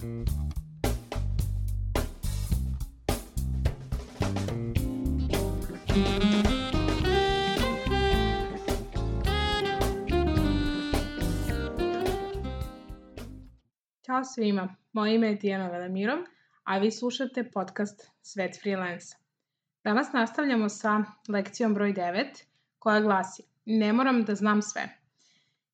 Ćao svima, moje ime je Tijana Velemirov, a vi slušate podcast Svet freelance. Danas nastavljamo sa lekcijom broj 9 koja glasi Ne moram da znam sve.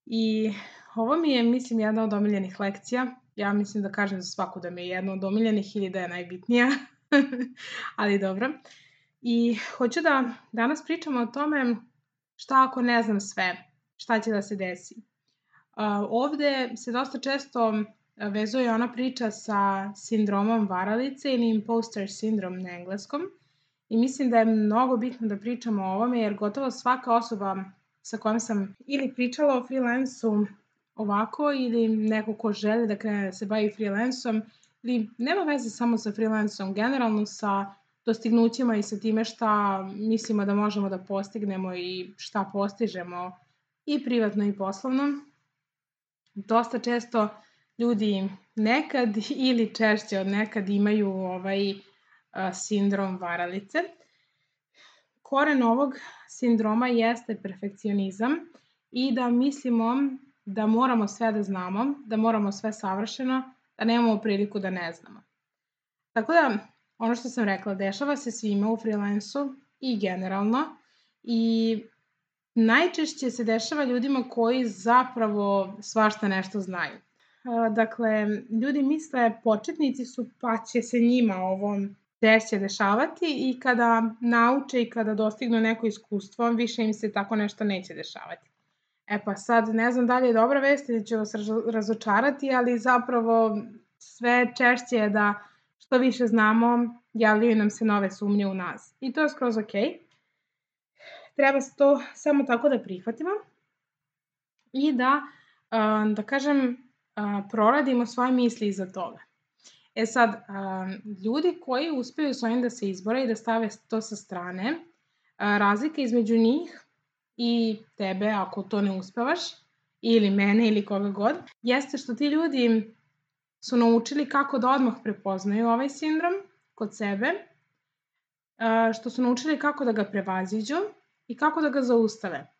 I ovo mi je, mislim, jedna od omiljenih lekcija. Ja mislim da kažem za svaku da mi je jedna od omiljenih ili da je najbitnija, ali dobro. I hoću da danas pričamo o tome šta ako ne znam sve, šta će da se desi. Uh, ovde se dosta često vezuje ona priča sa sindromom varalice ili imposter sindrom na engleskom. I mislim da je mnogo bitno da pričamo o ovome jer gotovo svaka osoba sa kojom sam ili pričala o freelansu ovako ili neko ko želi da krene da se bavi freelansom ili nema veze samo sa freelansom, generalno sa dostignućima i sa time šta mislimo da možemo da postignemo i šta postižemo i privatno i poslovno. Dosta često ljudi nekad ili češće od nekad imaju ovaj a, sindrom varalice. Koren ovog sindroma jeste perfekcionizam i da mislimo da moramo sve da znamo, da moramo sve savršeno, da nemamo priliku da ne znamo. Tako da, ono što sam rekla, dešava se svima u freelansu i generalno i najčešće se dešava ljudima koji zapravo svašta nešto znaju. Dakle, ljudi misle početnici su pa će se njima ovo češće dešavati i kada nauče i kada dostignu neko iskustvo, više im se tako nešto neće dešavati. E pa sad, ne znam da li je dobra vest ili će vas razočarati, ali zapravo sve češće je da što više znamo, javljaju nam se nove sumnje u nas. I to je skroz ok. Treba to samo tako da prihvatimo i da, da kažem, proradimo svoje misli iza toga. E sad, ljudi koji uspeju s ovim da se izbore i da stave to sa strane, razlika između njih i tebe ako to ne uspevaš, ili mene ili koga god, jeste što ti ljudi su naučili kako da odmah prepoznaju ovaj sindrom kod sebe, što su naučili kako da ga prevaziđu i kako da ga zaustave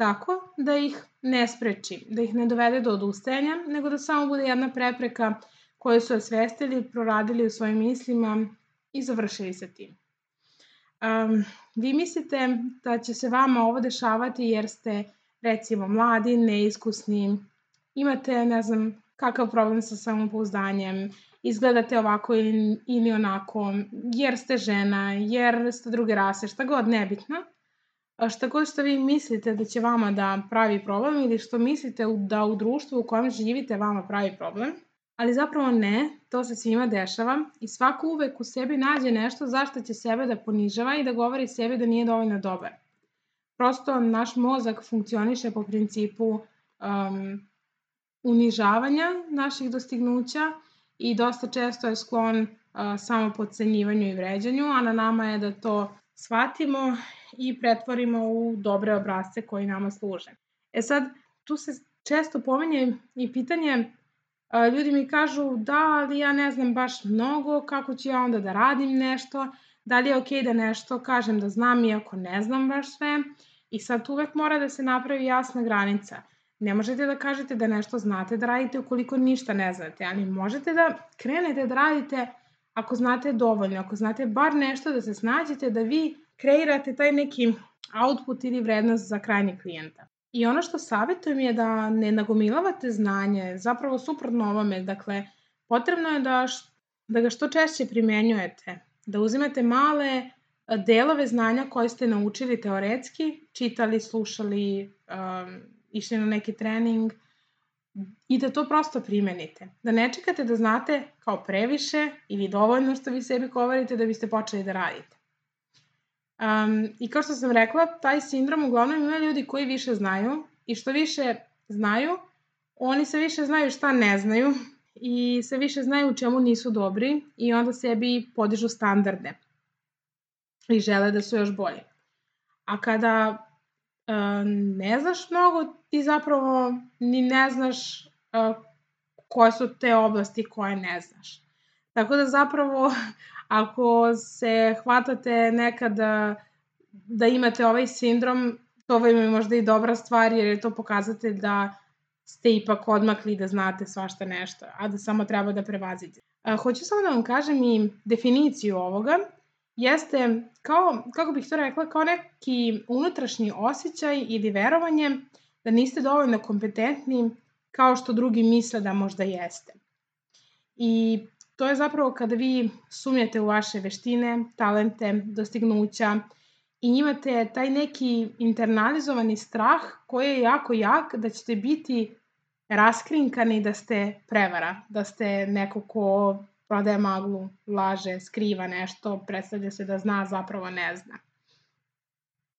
tako da ih ne spreči, da ih ne dovede do odustajanja, nego da samo bude jedna prepreka koju su osvestili, proradili u svojim mislima i završili sa tim. Um, vi mislite da će se vama ovo dešavati jer ste recimo mladi, neiskusni, imate ne znam kakav problem sa samopouzdanjem, izgledate ovako ili, ili onako, jer ste žena, jer ste druge rase, šta god, nebitno. Šta god što vi mislite da će vama da pravi problem ili što mislite da u društvu u kojem živite vama pravi problem, ali zapravo ne, to se svima dešava i svako uvek u sebi nađe nešto zašto će sebe da ponižava i da govori sebi da nije dovoljno dobar. Prosto naš mozak funkcioniše po principu um, unižavanja naših dostignuća i dosta često je sklon uh, samo podcenjivanju i vređanju, a na nama je da to shvatimo i pretvorimo u dobre obrazce koji nama služe. E sad, tu se često pomenje i pitanje, ljudi mi kažu da, ali ja ne znam baš mnogo, kako ću ja onda da radim nešto, da li je okej okay da nešto kažem da znam iako ne znam baš sve. I sad uvek mora da se napravi jasna granica. Ne možete da kažete da nešto znate da radite ukoliko ništa ne znate, ali možete da krenete da radite ako znate dovoljno, ako znate bar nešto da se snađete da vi kreirate taj neki output ili vrednost za krajnjeg klijenta. I ono što savjetujem je da ne nagomilavate znanje, zapravo suprotno ovome, dakle, potrebno je da, da ga što češće primenjujete, da uzimate male delove znanja koje ste naučili teoretski, čitali, slušali, um, išli na neki trening i da to prosto primenite. Da ne čekate da znate kao previše ili dovoljno što vi sebi govorite da biste počeli da radite. Um, I kao što sam rekla, taj sindrom uglavnom ima ljudi koji više znaju i što više znaju, oni se više znaju šta ne znaju i se više znaju u čemu nisu dobri i onda sebi podižu standarde i žele da su još bolji. A kada uh, ne znaš mnogo, ti zapravo ni ne znaš uh, koje su te oblasti koje ne znaš. Tako da zapravo, ako se hvatate nekada da imate ovaj sindrom, to vam je možda i dobra stvar, jer je to pokazatelj da ste ipak odmakli da znate svašta nešto, a da samo treba da prevazite. A, hoću samo da vam kažem i definiciju ovoga. Jeste, kao, kako bih to rekla, kao neki unutrašnji osjećaj ili verovanje da niste dovoljno kompetentni kao što drugi misle da možda jeste. I to je zapravo kada vi sumnjate u vaše veštine, talente, dostignuća i imate taj neki internalizovani strah koji je jako jak da ćete biti raskrinkani da ste prevara, da ste neko ko prodaje maglu, laže, skriva nešto, predstavlja se da zna, zapravo ne zna.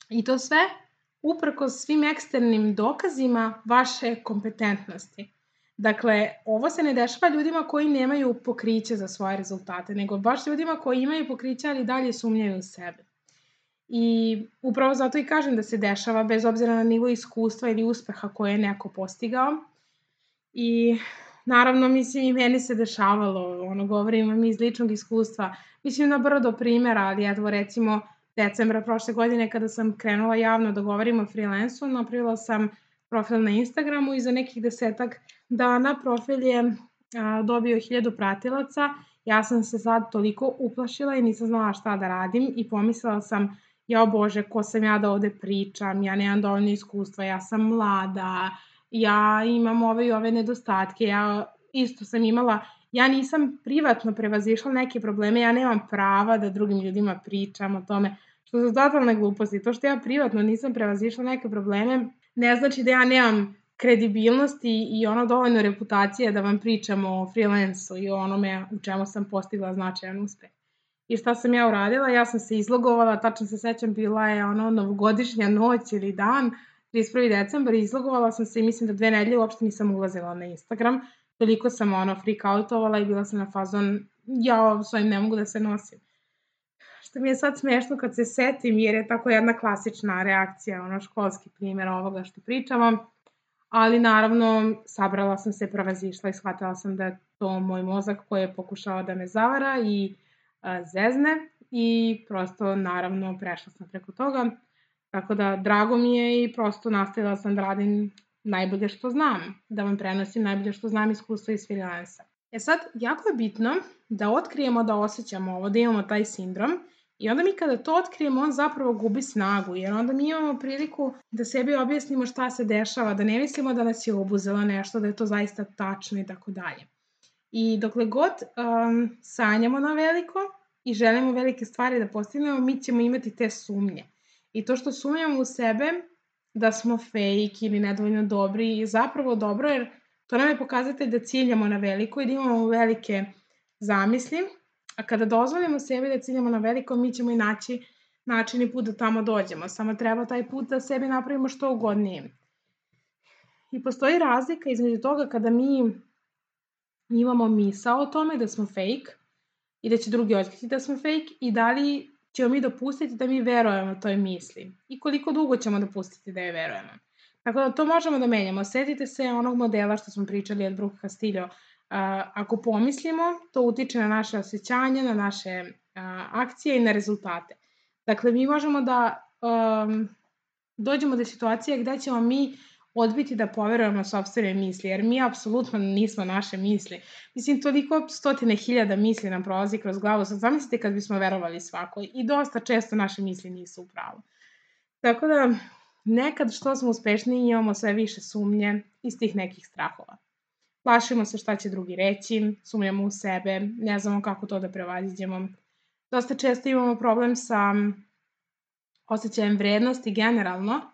I to sve uprko svim eksternim dokazima vaše kompetentnosti. Dakle, ovo se ne dešava ljudima koji nemaju pokriće za svoje rezultate, nego baš ljudima koji imaju pokriće, ali dalje sumnjaju u sebe. I upravo zato i kažem da se dešava bez obzira na nivo iskustva ili uspeha koje je neko postigao. I naravno, mislim, i meni se dešavalo, ono, govorim vam iz ličnog iskustva, mislim na brdo primjera, ali evo recimo decembra prošle godine kada sam krenula javno da govorim o freelansu, napravila sam profil na Instagramu i za nekih desetak dana profil je a, dobio hiljadu pratilaca. Ja sam se sad toliko uplašila i nisam znala šta da radim i pomislila sam, ja bože, ko sam ja da ovde pričam, ja nemam dovoljno iskustva, ja sam mlada, ja imam ove i ove nedostatke, ja isto sam imala, ja nisam privatno prevazišla neke probleme, ja nemam prava da drugim ljudima pričam o tome, što su totalne gluposti. To što ja privatno nisam prevazišla neke probleme, ne znači da ja nemam kredibilnosti i ono dovoljno reputacije da vam pričam o freelansu i o onome u čemu sam postigla značajan uspeh. I šta sam ja uradila? Ja sam se izlogovala, tačno se sećam, bila je ono novogodišnja noć ili dan, 31. decembar, izlogovala sam se i mislim da dve nedelje uopšte nisam ulazila na Instagram. Toliko sam ono freak outovala i bila sam na fazon, ja s ovim ne mogu da se nosim. Što mi je sad smešno kad se setim, jer je tako jedna klasična reakcija, ono školski primjer ovoga što pričamo. Ali naravno, sabrala sam se, prevazišla i shvatila sam da je to moj mozak koji je pokušao da me zavara i a, zezne i prosto naravno prešla sam preko toga Tako da, drago mi je i prosto nastavila sam da radim najbolje što znam, da vam prenosim najbolje što znam iskustva iz freelansa. E sad, jako je bitno da otkrijemo da osjećamo ovo, da imamo taj sindrom i onda mi kada to otkrijemo, on zapravo gubi snagu, jer onda mi imamo priliku da sebi objasnimo šta se dešava, da ne mislimo da nas je obuzela nešto, da je to zaista tačno i tako dalje. I dokle god um, sanjamo na veliko i želimo velike stvari da postignemo, mi ćemo imati te sumnje. I to što sumnjamo u sebe da smo fake ili nedovoljno dobri je zapravo dobro jer to nam je pokazatelj da ciljamo na veliko i da imamo velike zamisli, a kada dozvolimo sebi da ciljamo na veliko, mi ćemo i naći način i put da tamo dođemo. Samo treba taj put da sebi napravimo što ugodnije. I postoji razlika između toga kada mi imamo misao o tome da smo fake i da će drugi otkriti da smo fake i da li ćemo mi dopustiti da mi verujemo toj misli i koliko dugo ćemo dopustiti da je verujemo. Tako da to možemo da menjamo. Setite se onog modela što smo pričali od Brooke Castillo. Ako pomislimo, to utiče na naše osjećanje, na naše akcije i na rezultate. Dakle, mi možemo da um, dođemo do situacije gde ćemo mi odbiti da poverujemo sobstvene misli, jer mi apsolutno nismo naše misli. Mislim, toliko stotine hiljada misli nam prolazi kroz glavu, sad zamislite kad bismo verovali svakoj i dosta često naše misli nisu u pravu. Tako da, nekad što smo uspešni imamo sve više sumnje iz tih nekih strahova. Plašimo se šta će drugi reći, sumnjamo u sebe, ne znamo kako to da prevaziđemo. Dosta često imamo problem sa osjećajem vrednosti generalno,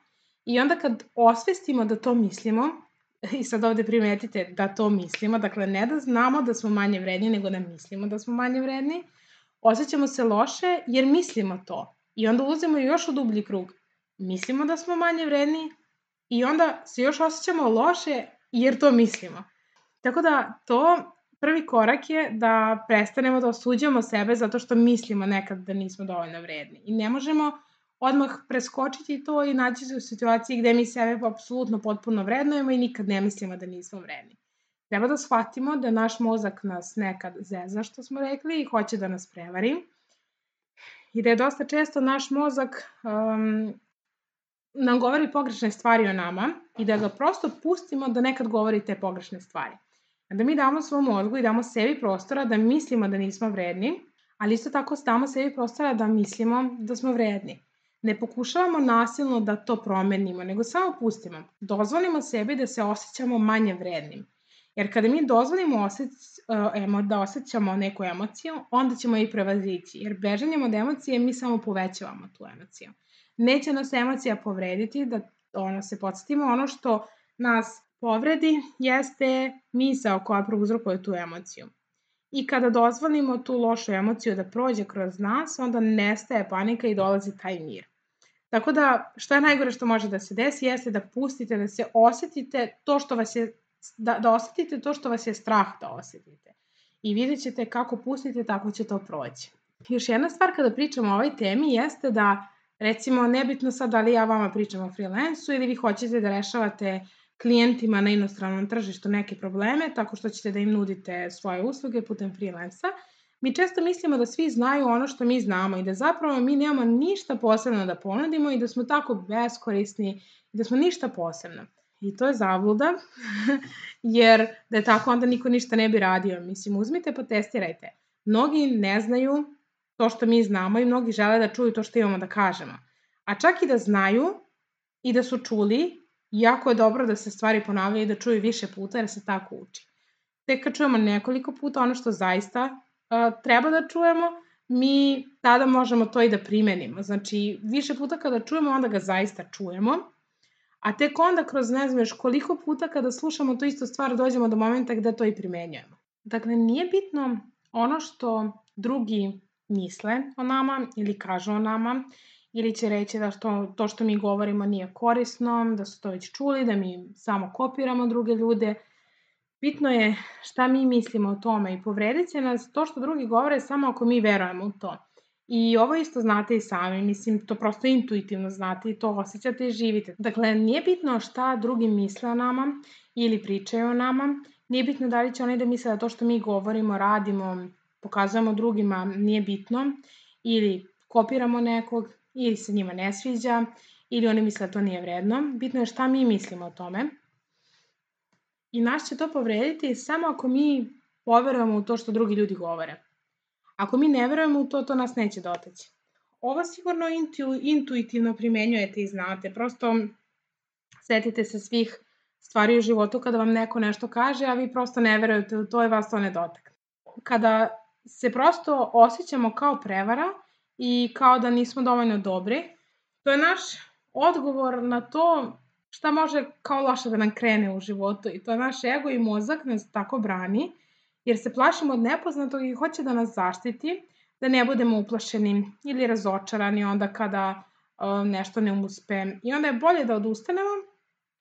I onda kad osvestimo da to mislimo, i sad ovde primetite da to mislimo, dakle ne da znamo da smo manje vredni, nego da mislimo da smo manje vredni, osjećamo se loše jer mislimo to. I onda uzemo još u dublji krug. Mislimo da smo manje vredni i onda se još osjećamo loše jer to mislimo. Tako da to prvi korak je da prestanemo da osuđujemo sebe zato što mislimo nekad da nismo dovoljno vredni. I ne možemo odmah preskočiti to i naći se u situaciji gde mi sebe apsolutno potpuno vrednujemo i nikad ne mislimo da nismo vredni. Treba da shvatimo da naš mozak nas nekad zeza, što smo rekli, i hoće da nas prevari. I da je dosta često naš mozak um, nam govori pogrešne stvari o nama i da ga prosto pustimo da nekad govori te pogrešne stvari. Da mi damo svom mozgu i damo sebi prostora da mislimo da nismo vredni, ali isto tako damo sebi prostora da mislimo da smo vredni. Ne pokušavamo nasilno da to promenimo, nego samo pustimo. Dozvolimo sebi da se osjećamo manje vrednim. Jer kada mi dozvolimo osjeć, uh, da osjećamo neku emociju, onda ćemo i prevazići. Jer bežanjem od emocije mi samo povećavamo tu emociju. Neće nas emocija povrediti, da ono, se podsjetimo, ono što nas povredi jeste misao koja prouzrokuje tu emociju. I kada dozvolimo tu lošu emociju da prođe kroz nas, onda nestaje panika i dolazi taj mir. Tako da, šta je najgore što može da se desi, jeste da pustite, da se osetite to što vas je, da, da osetite to što vas je strah da osetite. I vidjet ćete kako pustite, tako će to proći. Još jedna stvar kada pričamo o ovoj temi jeste da, recimo, nebitno sad da li ja vama pričam o freelansu ili vi hoćete da rešavate klijentima na inostranom tržištu neke probleme, tako što ćete da im nudite svoje usluge putem freelansa, mi često mislimo da svi znaju ono što mi znamo i da zapravo mi nemamo ništa posebno da ponudimo i da smo tako beskorisni i da smo ništa posebno. I to je zavluda, jer da je tako onda niko ništa ne bi radio. Mislim, uzmite pa testirajte. Mnogi ne znaju to što mi znamo i mnogi žele da čuju to što imamo da kažemo. A čak i da znaju i da su čuli, jako je dobro da se stvari ponavljaju i da čuju više puta jer se tako uči. Tek kad čujemo nekoliko puta ono što zaista treba da čujemo, mi tada možemo to i da primenimo. Znači, više puta kada čujemo, onda ga zaista čujemo, a tek onda kroz ne znam još koliko puta kada slušamo tu istu stvar dođemo do momenta gde to i primenjujemo. Dakle, nije bitno ono što drugi misle o nama ili kažu o nama, ili će reći da što, to što mi govorimo nije korisno, da su to već čuli, da mi samo kopiramo druge ljude, Bitno je šta mi mislimo o tome i povredit će nas to što drugi govore samo ako mi verujemo u to. I ovo isto znate i sami, mislim, to prosto intuitivno znate i to osjećate i živite. Dakle, nije bitno šta drugi misle o nama ili pričaju o nama, nije bitno da li će oni da misle da to što mi govorimo, radimo, pokazujemo drugima, nije bitno, ili kopiramo nekog, ili se njima ne sviđa, ili oni misle da to nije vredno. Bitno je šta mi mislimo o tome i nas će to povrediti samo ako mi poverujemo u to što drugi ljudi govore. Ako mi ne verujemo u to, to nas neće dotaći. Ovo sigurno intu, intuitivno primenjujete i znate. Prosto setite se svih stvari u životu kada vam neko nešto kaže, a vi prosto ne verujete u to i vas to ne dotakne. Kada se prosto osjećamo kao prevara i kao da nismo dovoljno dobri, to je naš odgovor na to šta može kao loše da nam krene u životu i to je naš ego i mozak nas tako brani, jer se plašimo od nepoznatog i hoće da nas zaštiti, da ne budemo uplašeni ili razočarani onda kada uh, nešto ne uspe. I onda je bolje da odustanemo,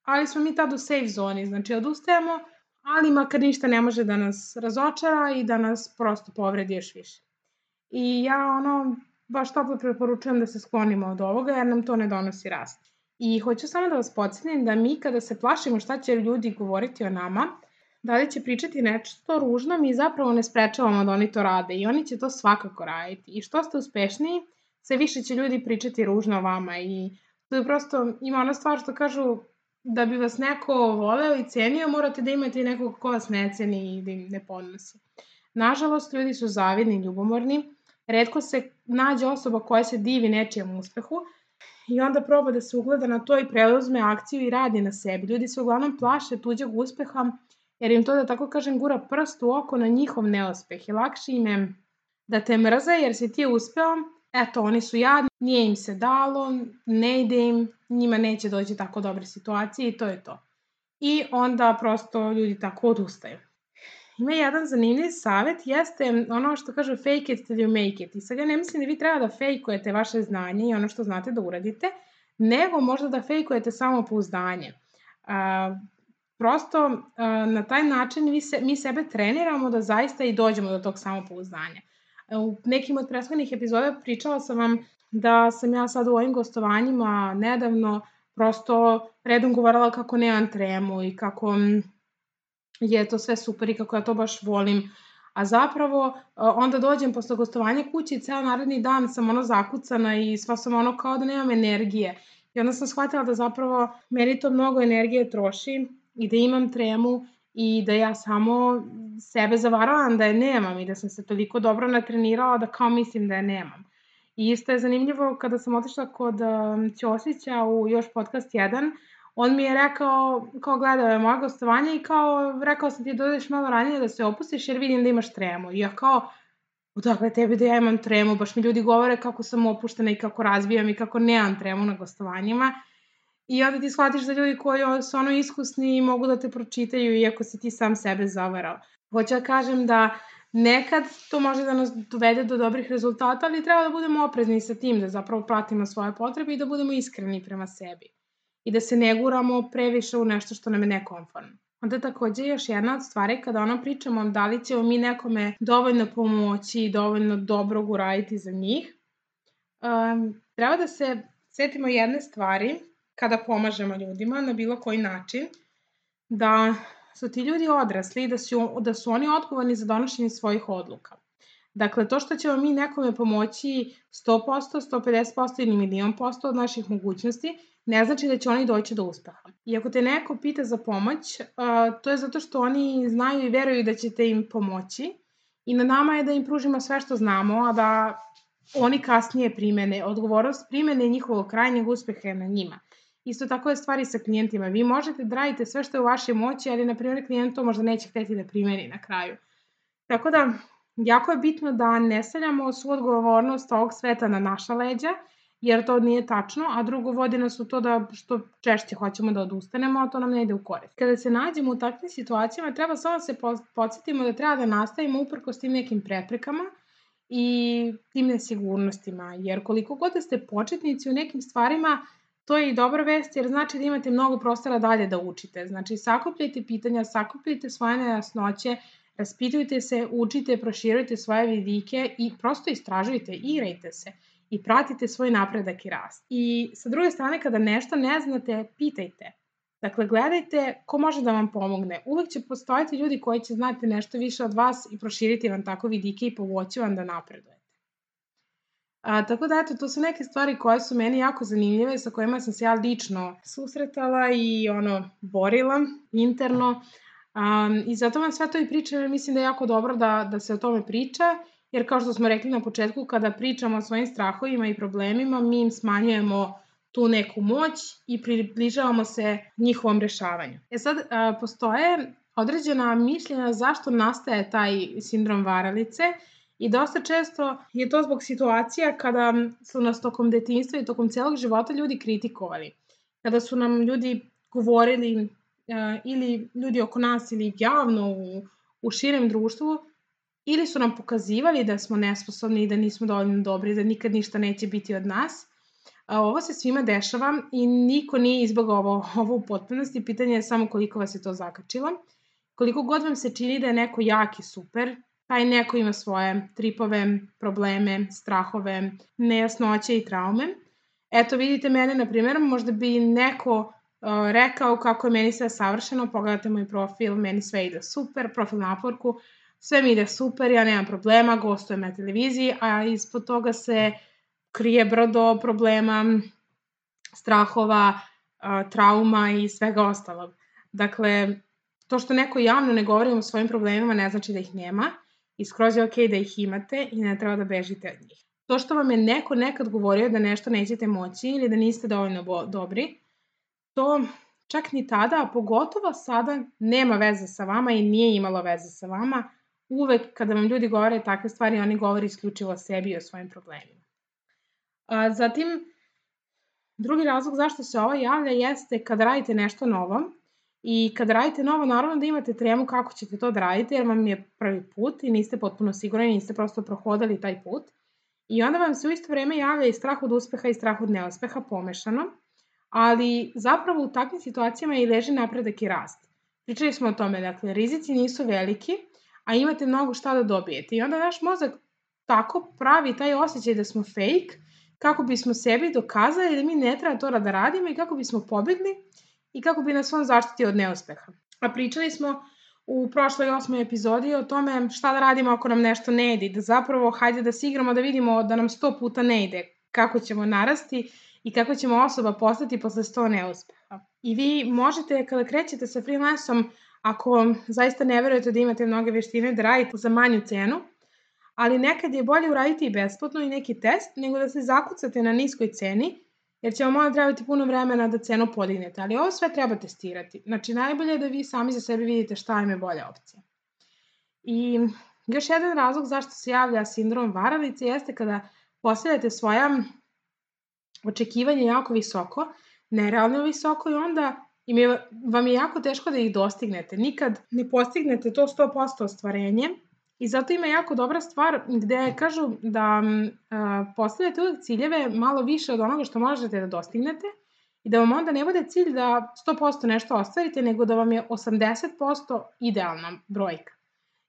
ali smo mi tad u safe zoni, znači odustajemo, ali makar ništa ne može da nas razočara i da nas prosto povredi još više. I ja ono, baš toplo preporučujem da se sklonimo od ovoga jer nam to ne donosi rast. I hoću samo da vas podsjetim da mi kada se plašimo šta će ljudi govoriti o nama, da li će pričati nešto ružno, mi zapravo ne sprečavamo da oni to rade i oni će to svakako raditi. I što ste uspešniji, sve više će ljudi pričati ružno o vama i to je prosto, ima ona stvar što kažu da bi vas neko voleo i cenio, morate da imate i nekog ko vas ne ceni i da im ne podnosi. Nažalost, ljudi su zavidni i ljubomorni, redko se nađe osoba koja se divi nečijem uspehu, i onda proba da se ugleda na to i preuzme akciju i radi na sebi. Ljudi se uglavnom plaše tuđeg uspeha jer im to, da tako kažem, gura prst u oko na njihov neuspeh i lakše im je da te mrze jer si ti uspeo, eto, oni su jadni, nije im se dalo, ne ide im, njima neće doći tako dobre situacije i to je to. I onda prosto ljudi tako odustaju. Ima jedan zanimljiv savet, jeste ono što kažu fake it till you make it. I sad ja ne mislim da vi treba da fejkujete vaše znanje i ono što znate da uradite, nego možda da fejkujete samopouzdanje. Uh, prosto uh, na taj način mi, se, mi sebe treniramo da zaista i dođemo do tog samopouzdanja. U nekim od prethodnih epizoda pričala sam vam da sam ja sad u ovim gostovanjima nedavno prosto redom govorila kako nemam tremu i kako je to sve super i kako ja to baš volim. A zapravo, onda dođem posle gostovanja kući i ceo naredni dan sam ono zakucana i sva sam ono kao da nemam energije. I onda sam shvatila da zapravo meni to mnogo energije troši i da imam tremu i da ja samo sebe zavaravam da je nemam i da sam se toliko dobro natrenirala da kao mislim da je nemam. I isto je zanimljivo kada sam otišla kod um, Ćosića u još podcast 1, on mi je rekao, kao gledao je moje gostovanje i kao rekao sam ti da odeš malo ranije da se opustiš jer vidim da imaš tremu. I ja kao, odakle tebi da ja imam tremu, baš mi ljudi govore kako sam opuštena i kako razvijam i kako nemam tremu na gostovanjima. I onda ti shvatiš da ljudi koji su ono iskusni mogu da te pročitaju iako si ti sam sebe zavarao. Hoću da kažem da nekad to može da nas dovede do dobrih rezultata, ali treba da budemo oprezni sa tim, da zapravo pratimo svoje potrebe i da budemo iskreni prema sebi. I da se ne guramo previše u nešto što nam je nekomforno. Onda takođe još jedna od stvari kada ono pričamo da li ćemo mi nekome dovoljno pomoći i dovoljno dobro uraditi za njih, um, treba da se setimo jedne stvari kada pomažemo ljudima na bilo koji način, da su ti ljudi odrasli i da su, da su oni odgovorni za donošenje svojih odluka. Dakle, to što ćemo mi nekome pomoći 100%, 150% ili milion posto od naših mogućnosti, ne znači da će oni doći do uspeha. I ako te neko pita za pomoć, to je zato što oni znaju i veruju da ćete im pomoći i na nama je da im pružimo sve što znamo, a da oni kasnije primene. Odgovornost primene njihovog krajnjeg uspeha na njima. Isto tako je stvari sa klijentima. Vi možete da radite sve što je u vašoj moći, ali, na primjer, klijent to možda neće hteti da primeni na kraju. Tako da, jako je bitno da ne stavljamo svu odgovornost ovog sveta na naša leđa, jer to nije tačno, a drugo vodi nas u to da što češće hoćemo da odustanemo, a to nam ne ide u korist. Kada se nađemo u takvim situacijama, treba samo da se podsjetimo da treba da nastavimo uprko s tim nekim preprekama i tim nesigurnostima, jer koliko god da ste početnici u nekim stvarima, To je i dobra vest jer znači da imate mnogo prostora dalje da učite. Znači sakupljajte pitanja, sakupljajte svoje nejasnoće, raspitujte se, učite, proširujte svoje vidike i prosto istražujte, igrajte se i pratite svoj napredak i rast. I sa druge strane, kada nešto ne znate, pitajte. Dakle, gledajte ko može da vam pomogne. Uvek će postojati ljudi koji će znati nešto više od vas i proširiti vam tako vidike i pomoći vam da napredujete. A, tako da, eto, to su neke stvari koje su meni jako zanimljive, sa kojima sam se ja lično susretala i ono, borila interno. Um, I zato vam sve to i pričam, jer mislim da je jako dobro da, da se o tome priča, jer kao što smo rekli na početku, kada pričamo o svojim strahovima i problemima, mi im smanjujemo tu neku moć i približavamo se njihovom rešavanju. E sad, postoje određena mišljenja zašto nastaje taj sindrom varalice I dosta često je to zbog situacija kada su nas tokom detinjstva i tokom celog života ljudi kritikovali. Kada su nam ljudi govorili ili ljudi oko nas ili javno u, u širem društvu ili su nam pokazivali da smo nesposobni i da nismo dovoljno dobri, da nikad ništa neće biti od nas. A ovo se svima dešava i niko nije izbogao ovo, ovo u potpunosti. Pitanje je samo koliko vas je to zakačilo. Koliko god vam se čini da je neko jak i super, taj neko ima svoje tripove, probleme, strahove, nejasnoće i traume. Eto, vidite mene, na primjer, možda bi neko uh, rekao kako je meni sve savršeno, pogledajte moj profil, meni sve ide super, profil na Upworku, sve mi ide super, ja nemam problema, gostujem na televiziji, a ispod toga se krije brdo problema, strahova, trauma i svega ostalog. Dakle, to što neko javno ne govori o svojim problemima ne znači da ih nema, i skroz je okay da ih imate i ne treba da bežite od njih. To što vam je neko nekad govorio da nešto nećete moći ili da niste dovoljno dobri, to čak ni tada, a pogotovo sada, nema veze sa vama i nije imalo veze sa vama. Uvek kada vam ljudi govore takve stvari, oni govore isključivo o sebi i o svojim problemima. A, zatim, drugi razlog zašto se ovo javlja jeste kada radite nešto novo, I kad radite novo, naravno da imate tremu kako ćete to da radite, jer vam je prvi put i niste potpuno sigurni, niste prosto prohodali taj put. I onda vam se u isto vreme javlja i strah od uspeha i strah od neuspeha pomešano, ali zapravo u takvim situacijama i leži napredak i rast. Pričali smo o tome, dakle, rizici nisu veliki, a imate mnogo šta da dobijete. I onda naš mozak tako pravi taj osjećaj da smo fake, kako bismo sebi dokazali da mi ne treba to da radimo i kako bismo pobegli i kako bi nas on zaštitio od neuspeha. A pričali smo u prošloj osmoj epizodi o tome šta da radimo ako nam nešto ne ide. Da zapravo hajde da se igramo da vidimo da nam sto puta ne ide, kako ćemo narasti i kako ćemo osoba postati posle sto neuspeha. I vi možete kada krećete sa freelanceom, ako zaista ne verujete da imate mnoge veštine, da radite za manju cenu, ali nekad je bolje uraditi i besplatno i neki test, nego da se zakucate na niskoj ceni, jer će vam onda trebati puno vremena da cenu podignete. Ali ovo sve treba testirati. Znači, najbolje je da vi sami za sebe vidite šta im je bolja opcija. I još jedan razlog zašto se javlja sindrom varalice jeste kada postavljate svoja očekivanja jako visoko, nerealno visoko i onda im je, vam je jako teško da ih dostignete. Nikad ne postignete to 100% ostvarenje i zato ima jako dobra stvar gde kažu da a, postavljate uvek ciljeve malo više od onoga što možete da dostignete i da vam onda ne bude cilj da 100% nešto ostvarite, nego da vam je 80% idealna brojka.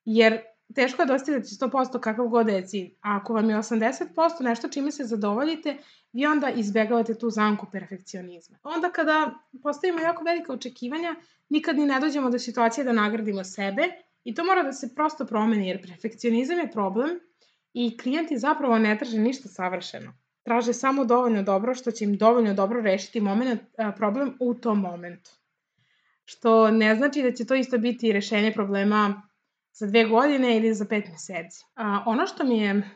Jer teško je dostigati 100% kakav god da je cilj. A ako vam je 80% nešto čime se zadovoljite, vi onda izbegavate tu zamku perfekcionizma. Onda kada postavimo jako velike očekivanja, nikad ni ne dođemo do situacije da nagradimo sebe i to mora da se prosto promeni jer perfekcionizam je problem i klijenti zapravo ne traže ništa savršeno. Traže samo dovoljno dobro što će im dovoljno dobro rešiti moment, problem u tom momentu. Što ne znači da će to isto biti rešenje problema za dve godine ili za pet meseci. A, ono što mi je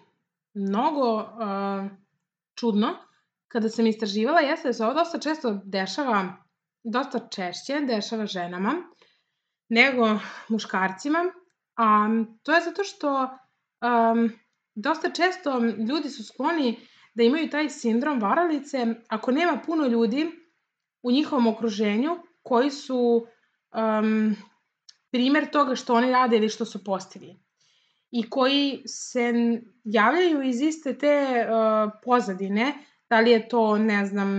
mnogo a, čudno kada sam istraživala jeste da se ovo dosta često dešava, dosta češće dešava ženama nego muškarcima, a to je zato što um, dosta često ljudi su skloni da imaju taj sindrom varalice ako nema puno ljudi u njihovom okruženju koji su um, primer toga što oni rade ili što su postigli i koji se javljaju iz iste te uh, pozadine, da li je to, ne znam,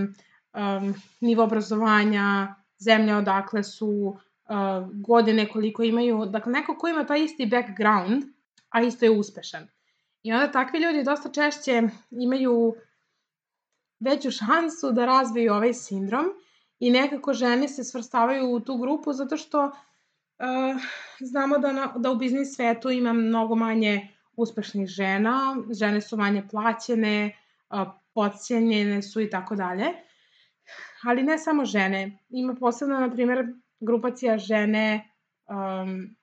um, nivo obrazovanja, zemlja odakle su, uh, godine koliko imaju, dakle neko ko ima taj isti background, a isto je uspešan. I onda takvi ljudi dosta češće imaju veću šansu da razviju ovaj sindrom i nekako žene se svrstavaju u tu grupu zato što Uh, znamo da, na, da u biznis svetu ima mnogo manje uspešnih žena, žene su manje plaćene, uh, podcijenjene su i tako dalje. Ali ne samo žene. Ima posebno, na primjer, grupacija žene um,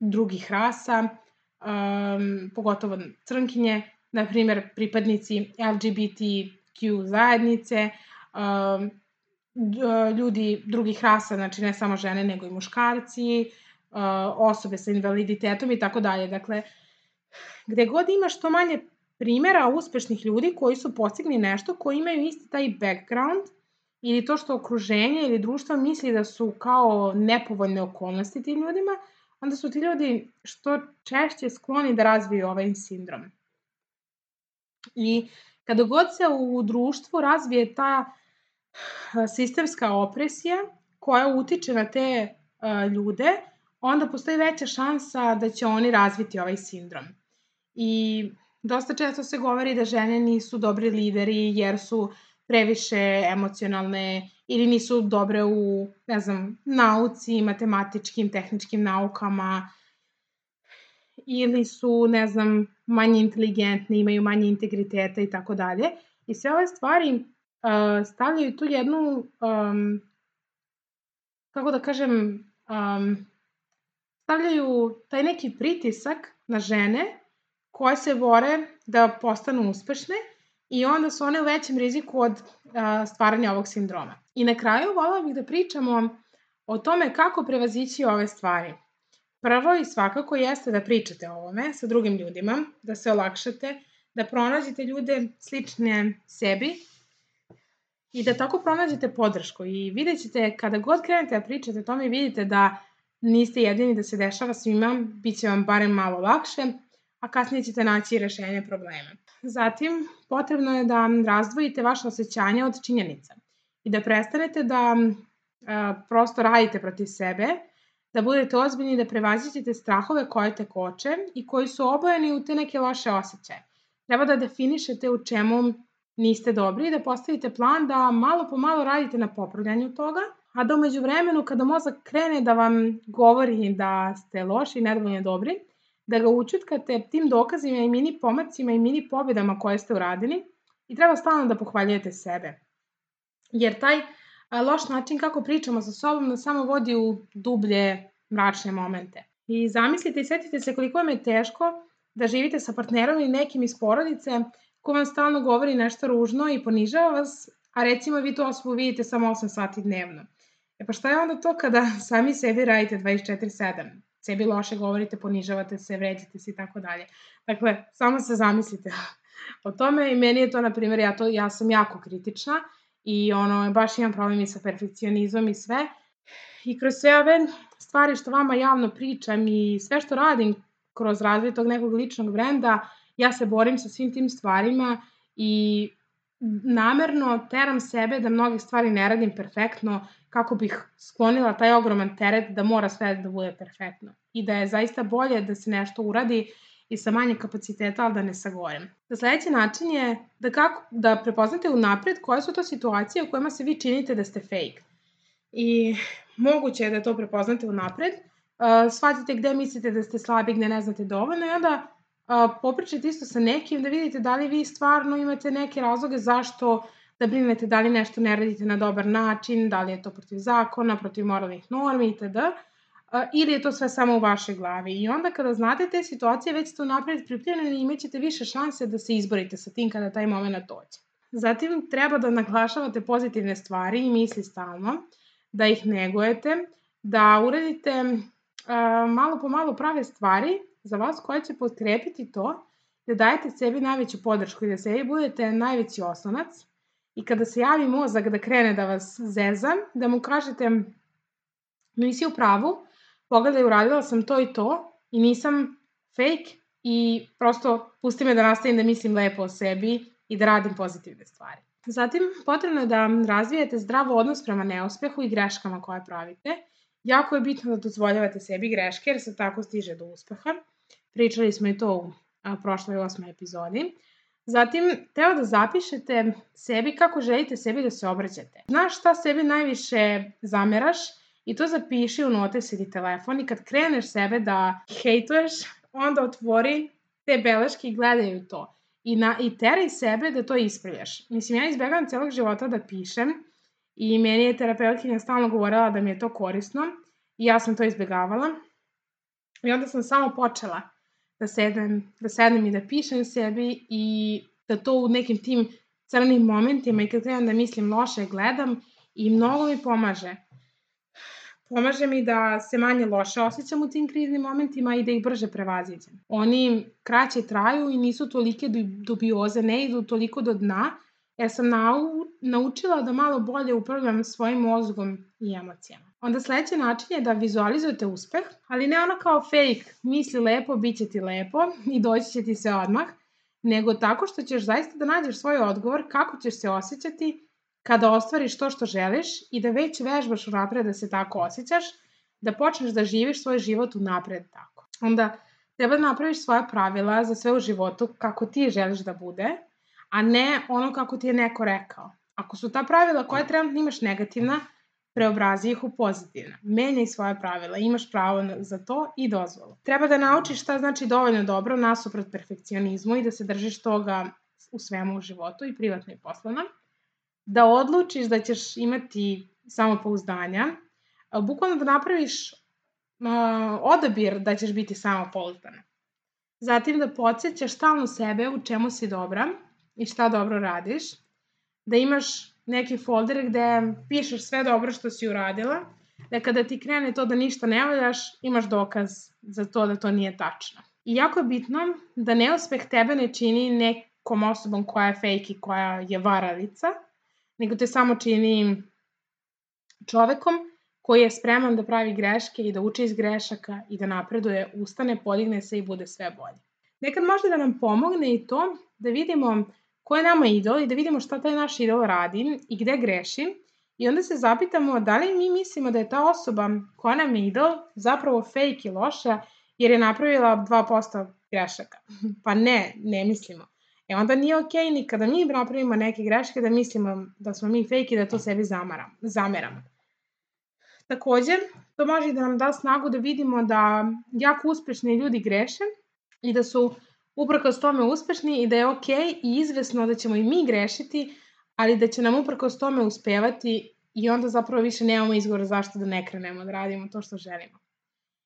drugih rasa, um, pogotovo crnkinje, na primjer, pripadnici LGBTQ zajednice, um, ljudi drugih rasa, znači ne samo žene, nego i muškarci, osobe sa invaliditetom i tako dalje. Dakle, gde god ima što manje primera uspešnih ljudi koji su postigli nešto, koji imaju isti taj background ili to što okruženje ili društvo misli da su kao nepovoljne okolnosti tim ljudima, onda su ti ljudi što češće skloni da razviju ovaj sindrom. I kada god se u društvu razvije ta sistemska opresija koja utiče na te ljude, onda postoji veća šansa da će oni razviti ovaj sindrom. I dosta često se govori da žene nisu dobri lideri jer su previše emocionalne ili nisu dobre u, ne znam, nauci, matematičkim, tehničkim naukama ili su, ne znam, manje inteligentni, imaju manje integriteta i tako dalje. I sve ove stvari uh, stavljaju tu jednu, um, kako da kažem, um, stavljaju taj neki pritisak na žene koje se bore da postanu uspešne i onda su one u većem riziku od uh, stvaranja ovog sindroma. I na kraju volila bih da pričamo o tome kako prevazići ove stvari. Prvo i svakako jeste da pričate o ovome sa drugim ljudima, da se olakšate, da pronađete ljude slične sebi i da tako pronađete podršku i vidjet ćete kada god krenete da pričate o tome vidite da niste jedini da se dešava svima, bit će vam barem malo lakše, a kasnije ćete naći rešenje problema. Zatim, potrebno je da razdvojite vaše osjećanja od činjenica i da prestanete da a, prosto radite protiv sebe, da budete ozbiljni da prevazićete strahove koje te koče i koji su obojeni u te neke loše osjećaje. Treba da definišete u čemu niste dobri i da postavite plan da malo po malo radite na popravljanju toga, a da umeđu vremenu kada mozak krene da vam govori da ste loši i nedovoljno dobri, da ga učutkate tim dokazima i mini pomacima i mini pobedama koje ste uradili i treba stalno da pohvaljujete sebe. Jer taj loš način kako pričamo sa sobom nas samo vodi u dublje mračne momente. I zamislite i setite se koliko vam je teško da živite sa partnerom ili nekim iz porodice ko vam stalno govori nešto ružno i ponižava vas, a recimo vi tu osobu vidite samo 8 sati dnevno. E pa šta je onda to kada sami sebi radite 24-7? Sebi loše govorite, ponižavate se, vređate se i tako dalje. Dakle, samo se zamislite o tome i meni je to, na primjer, ja, to, ja sam jako kritična i ono, baš imam problem i sa perfekcionizmom i sve. I kroz sve ove stvari što vama javno pričam i sve što radim kroz razvoj tog nekog ličnog brenda, ja se borim sa svim tim stvarima i namerno teram sebe da mnoge stvari ne radim perfektno kako bih sklonila taj ogroman teret da mora sve da bude perfektno i da je zaista bolje da se nešto uradi i sa manje kapaciteta, ali da ne sagorem. Da sledeći način je da, kako, da prepoznate unapred koje su to situacije u kojima se vi činite da ste fake. I moguće je da to prepoznate unapred, uh, shvatite gde mislite da ste slabi, gde ne znate dovoljno i onda uh, popričajte isto sa nekim da vidite da li vi stvarno imate neke razloge zašto da brinete da li nešto ne radite na dobar način, da li je to protiv zakona, protiv moralnih normi itd. Ili je to sve samo u vašoj glavi. I onda kada znate te situacije, već ste unapred pripremljeni i imaćete više šanse da se izborite sa tim kada taj moment dođe. Zatim treba da naglašavate pozitivne stvari i misli stalno, da ih negujete, da uradite uh, malo po malo prave stvari za vas koje će potkrepiti to da dajete sebi najveću podršku i da sebi budete najveći oslonac i kada se javi mozak da krene da vas zeza, da mu kažete nisi u pravu, pogledaj, uradila sam to i to i nisam fake i prosto pusti me da nastavim da mislim lepo o sebi i da radim pozitivne stvari. Zatim, potrebno je da razvijete zdrav odnos prema neuspehu i greškama koje pravite. Jako je bitno da dozvoljavate sebi greške jer se tako stiže do uspeha. Pričali smo i to u prošloj osmoj epizodi. Zatim, treba da zapišete sebi kako želite sebi da se obraćate. Znaš šta sebi najviše zameraš i to zapiši u notes ili telefon i kad kreneš sebe da hejtuješ, onda otvori te beleške i gledaju to. I, na, i teraj sebe da to ispravljaš. Mislim, ja izbjegavam celog života da pišem i meni je terapeutkinja stalno govorila da mi je to korisno i ja sam to izbjegavala. I onda sam samo počela da sedem, da sedem i da pišem sebi i da to u nekim tim crnim momentima i kad trebam da mislim loše gledam i mnogo mi pomaže. Pomaže mi da se manje loše osjećam u tim kriznim momentima i da ih brže prevaziđem. Oni kraće traju i nisu tolike dubioze, ne idu toliko do dna, jer sam nau, naučila da malo bolje upravljam svojim mozgom i emocijama. Onda sledeći način je da vizualizujete uspeh, ali ne ono kao fake, misli lepo, bit će ti lepo i doći će ti se odmah, nego tako što ćeš zaista da nađeš svoj odgovor kako ćeš se osjećati kada ostvariš to što želiš i da već vežbaš unapred da se tako osjećaš, da počneš da živiš svoj život unapred tako. Onda treba da napraviš svoja pravila za sve u životu kako ti želiš da bude, a ne ono kako ti je neko rekao. Ako su ta pravila koje trenutno imaš negativna, preobrazi ih u pozitivna. Menjaj svoje pravila, imaš pravo za to i dozvolu. Treba da naučiš šta znači dovoljno dobro nasuprot perfekcionizmu i da se držiš toga u svemu u životu i privatno i poslovno. Da odlučiš da ćeš imati samopouzdanja, bukvalno da napraviš odabir da ćeš biti samopouzdana. Zatim da podsjećaš stalno sebe u čemu si dobra i šta dobro radiš, da imaš neki folder gde pišeš sve dobro što si uradila, da kada ti krene to da ništa ne valjaš, imaš dokaz za to da to nije tačno. I jako je bitno da neuspeh tebe ne čini nekom osobom koja je fake i koja je varalica, nego te samo čini čovekom koji je spreman da pravi greške i da uči iz grešaka i da napreduje, ustane, podigne se i bude sve bolje. Nekad može da nam pomogne i to da vidimo ko je nama idol i da vidimo šta taj naš idol radi i gde greši i onda se zapitamo da li mi mislimo da je ta osoba koja nam je idol zapravo fake i loša jer je napravila 2% grešaka. Pa ne, ne mislimo. E onda nije okej okay ni kada mi napravimo neke greške da mislimo da smo mi fake i da to sebi zamaramo, zameramo. Takođe, to može da nam da snagu da vidimo da jako uspešni ljudi greše i da su uprkos tome uspešni i da je okay i izvesno da ćemo i mi grešiti, ali da će nam uprkos tome uspevati i onda zapravo više nemamo izgovora zašto da ne krenemo da radimo to što želimo.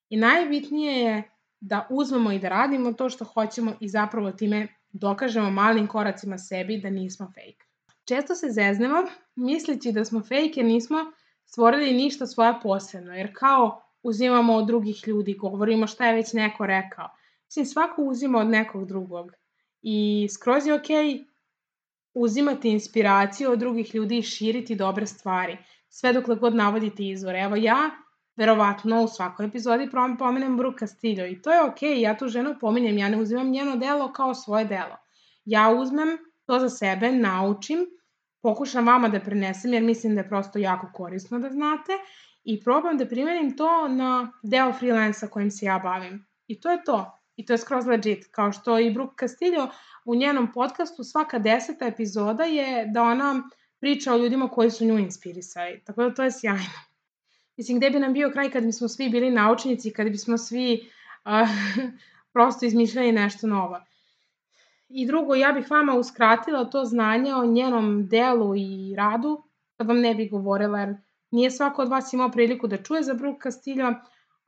I najbitnije je da uzmemo i da radimo to što hoćemo i zapravo time dokažemo malim koracima sebi da nismo fake. Često se zeznemo misleći da smo fake jer nismo stvorili ništa svoje posebno, jer kao uzimamo od drugih ljudi, govorimo šta je već neko rekao. Mislim, svako uzima od nekog drugog i skroz je okej okay uzimati inspiraciju od drugih ljudi i širiti dobre stvari, sve dokle god navodite izvore. Evo ja, verovatno u svakoj epizodi pomenem Brooke Castillo i to je okej, okay, ja tu ženu pominjem, ja ne uzimam njeno delo kao svoje delo. Ja uzmem to za sebe, naučim, pokušam vama da prenesem jer mislim da je prosto jako korisno da znate i probam da primenim to na deo freelansa kojim se ja bavim. I to je to. I to je skroz legit. Kao što i Brooke Castillo u njenom podcastu svaka deseta epizoda je da ona priča o ljudima koji su nju inspirisali. Tako da to je sjajno. Mislim, gde bi nam bio kraj kad bismo svi bili naučnici, kad bismo svi uh, prosto izmišljali nešto novo. I drugo, ja bih vama uskratila to znanje o njenom delu i radu, kad vam ne bih govorila, jer nije svako od vas imao priliku da čuje za Brooke Castillo,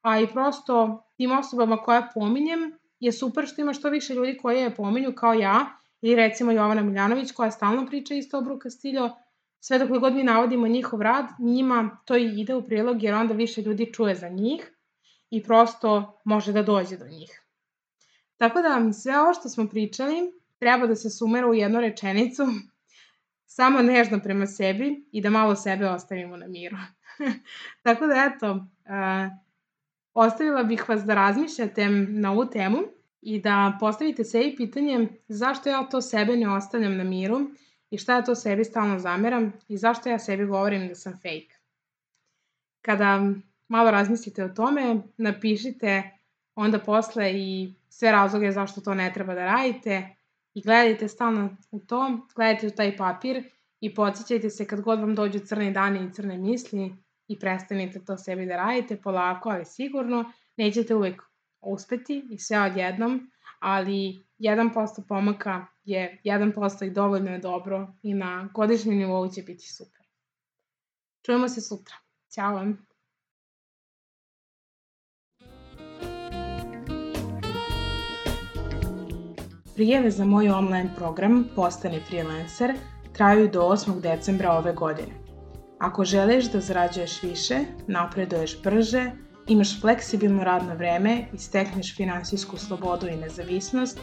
a i prosto tim osobama koje pominjem je super što ima što više ljudi koje je pominju kao ja, ili recimo Jovana Miljanović koja stalno priča isto o Brooke Castillo, sve dok god mi navodimo njihov rad, njima to i ide u prilog jer onda više ljudi čuje za njih i prosto može da dođe do njih. Tako da sve ovo što smo pričali treba da se sumera u jednu rečenicu, samo nežno prema sebi i da malo sebe ostavimo na miru. Tako da eto, uh, ostavila bih vas da razmišljate na ovu temu i da postavite sebi pitanje zašto ja to sebe ne ostavljam na miru i šta ja to sebi stalno zameram i zašto ja sebi govorim da sam fake. Kada malo razmislite o tome, napišite onda posle i sve razloge zašto to ne treba da radite i gledajte stalno u to, gledajte u taj papir i podsjećajte se kad god vam dođu crni dani i crne misli i prestanite to sebi da radite polako, ali sigurno, nećete uvek uspeti i sve odjednom, ali 1% pomaka je 1% i dovoljno je dobro i na godišnjem nivou će biti super. Čujemo se sutra. Ćao vam! Prijeve za moj online program Postani freelancer traju do 8. decembra ove godine. Ako želiš da zarađuješ više, napreduješ brže, imaš fleksibilno radno vreme i stekneš finansijsku slobodu i nezavisnost,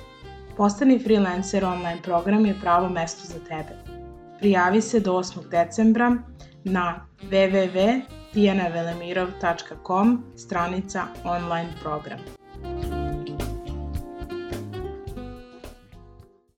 Postani freelancer online program je pravo mesto za tebe. Prijavi se do 8. decembra na www.tijanavelemirov.com stranica online program.